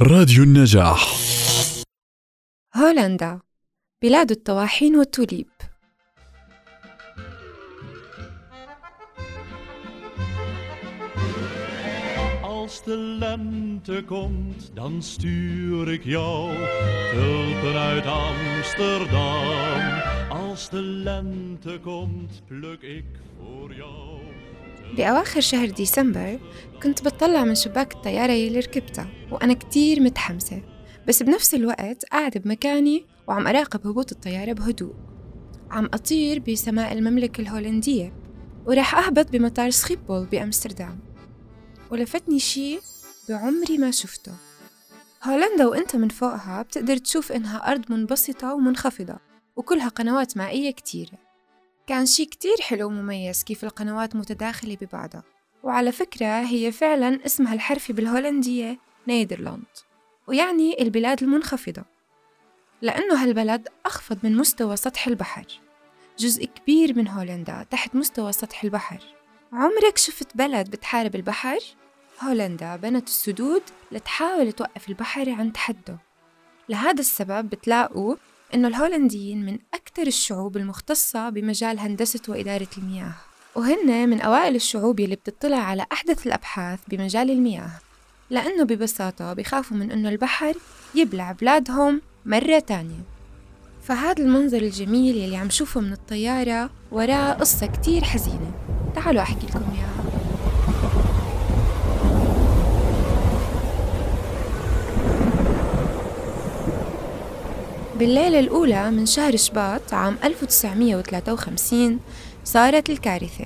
راديو النجاح هولندا بلاد الطواحين والتوليب Als de lente komt, dan stuur ik jou tulpen uit Amsterdam. Als de lente komt, pluk ik voor jou. بأواخر شهر ديسمبر كنت بطلع من شباك الطيارة يلي ركبتها وأنا كتير متحمسة. بس بنفس الوقت قاعدة بمكاني وعم أراقب هبوط الطيارة بهدوء. عم أطير بسماء المملكة الهولندية وراح أهبط بمطار سخيبول بأمستردام. ولفتني شي بعمري ما شفته. هولندا وإنت من فوقها بتقدر تشوف إنها أرض منبسطة ومنخفضة وكلها قنوات مائية كتيرة. كان شي كتير حلو ومميز كيف القنوات متداخلة ببعضها. وعلى فكرة هي فعلا اسمها الحرفي بالهولندية نيدرلاند ويعني البلاد المنخفضة. لأنه هالبلد أخفض من مستوى سطح البحر جزء كبير من هولندا تحت مستوى سطح البحر. عمرك شفت بلد بتحارب البحر؟ هولندا بنت السدود لتحاول توقف البحر عند حده لهذا السبب بتلاقوا إنه الهولنديين من أكثر الشعوب المختصة بمجال هندسة وإدارة المياه وهن من أوائل الشعوب يلي بتطلع على أحدث الأبحاث بمجال المياه. لأنه ببساطة بخافوا من إنه البحر يبلع بلادهم مرة تانية. فهذا المنظر الجميل يلي عم شوفه من الطيارة وراه قصة كتير حزينة. تعالوا أحكي لكم إياها. بالليلة الأولى من شهر شباط عام 1953 صارت الكارثة.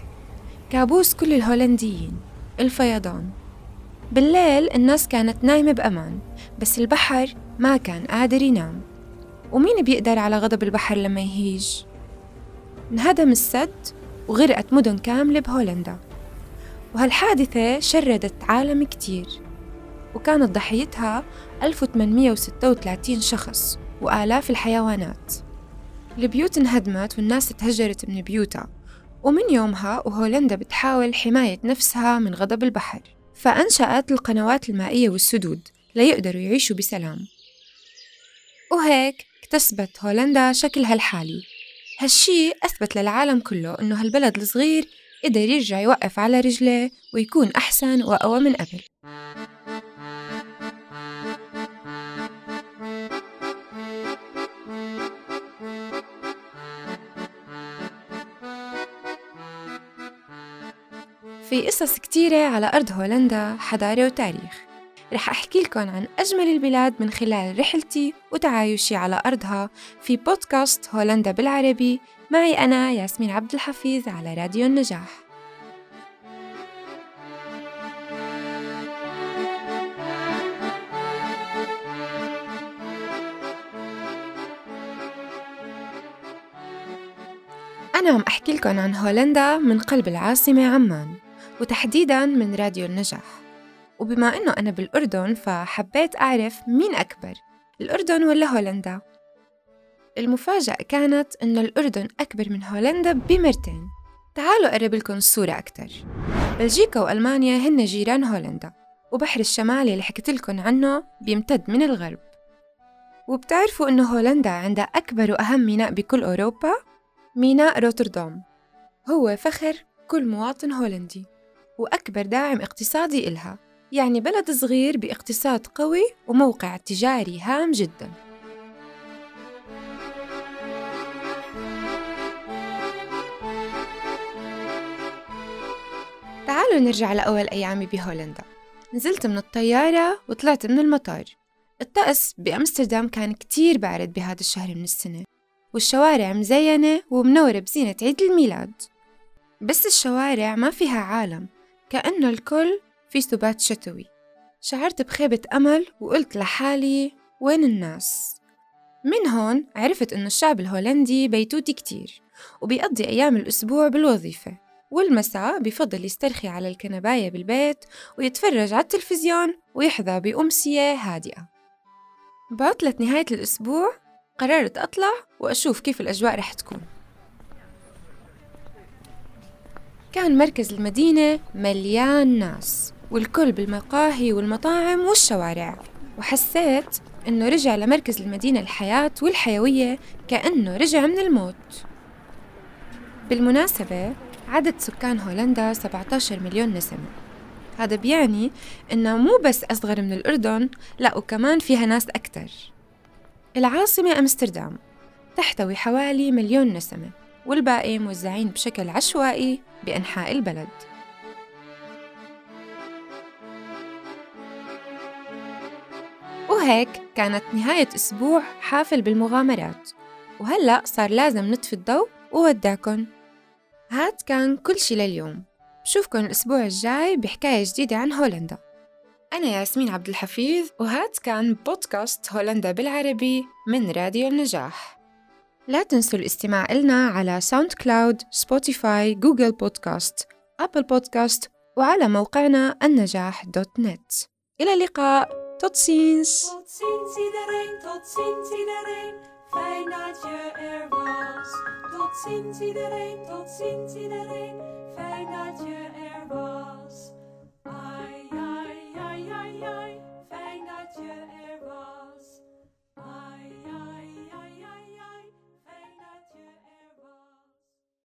كابوس كل الهولنديين الفيضان. بالليل الناس كانت نايمة بأمان بس البحر ما كان قادر ينام. ومين بيقدر على غضب البحر لما يهيج؟ انهدم السد وغرقت مدن كاملة بهولندا. وهالحادثة شردت عالم كتير. وكانت ضحيتها 1836 شخص. وآلاف الحيوانات. البيوت انهدمت والناس تهجرت من بيوتها. ومن يومها وهولندا بتحاول حماية نفسها من غضب البحر. فأنشأت القنوات المائية والسدود ليقدروا يعيشوا بسلام. وهيك اكتسبت هولندا شكلها الحالي هالشي أثبت للعالم كله إنه هالبلد الصغير قدر يرجع يوقف على رجليه ويكون أحسن وأقوى من قبل. في قصص كتيرة على أرض هولندا حضارة وتاريخ. رح أحكي لكم عن أجمل البلاد من خلال رحلتي وتعايشي على أرضها في بودكاست هولندا بالعربي. معي أنا ياسمين عبد الحفيظ على راديو النجاح. أنا عم أحكي لكم عن هولندا من قلب العاصمة عمان. وتحديداً من راديو النجاح. وبما إنه أنا بالأردن فحبيت أعرف مين أكبر الأردن ولا هولندا؟ المفاجأة كانت إنه الأردن أكبر من هولندا بمرتين. تعالوا أقرب لكم الصورة أكتر. بلجيكا وألمانيا هن جيران هولندا وبحر الشمال اللي حكيت لكم عنه بيمتد من الغرب. وبتعرفوا إنه هولندا عندها أكبر وأهم ميناء بكل أوروبا؟ ميناء روتردام. هو فخر كل مواطن هولندي. وأكبر داعم اقتصادي إلها يعني بلد صغير باقتصاد قوي وموقع تجاري هام جدا. تعالوا نرجع لأول أيامي بهولندا. نزلت من الطيارة وطلعت من المطار. الطقس بأمستردام كان كتير بارد بهذا الشهر من السنة والشوارع مزينة ومنورة بزينة عيد الميلاد. بس الشوارع ما فيها عالم. كأنه الكل في سبات شتوي. شعرت بخيبة أمل وقلت لحالي وين الناس؟ من هون عرفت إنه الشعب الهولندي بيتوتي كتير وبيقضي أيام الأسبوع بالوظيفة والمساء بفضل يسترخي على الكنباية بالبيت ويتفرج على التلفزيون ويحظى بأمسية هادئة. بعطلة نهاية الأسبوع قررت أطلع وأشوف كيف الأجواء رح تكون. كان مركز المدينة مليان ناس والكل بالمقاهي والمطاعم والشوارع. وحسيت إنه رجع لمركز المدينة الحياة والحيوية كأنه رجع من الموت. بالمناسبة عدد سكان هولندا 17 مليون نسمة. هذا بيعني إنها مو بس أصغر من الأردن لا وكمان فيها ناس أكتر. العاصمة أمستردام تحتوي حوالي مليون نسمة. والباقي موزعين بشكل عشوائي بأنحاء البلد. وهيك كانت نهاية أسبوع حافل بالمغامرات. وهلأ صار لازم نطفي الضوء وودعكن. هاد كان كل شي لليوم. بشوفكن الأسبوع الجاي بحكاية جديدة عن هولندا. أنا ياسمين عبد الحفيظ وهاد كان بودكاست هولندا بالعربي من راديو النجاح. لا تنسوا الاستماع إلنا على SoundCloud، Spotify، Google Podcasts، Apple Podcasts وعلى موقعنا النجاح dot net. إلى اللقاء. Tot ziens Fijn dat je er was.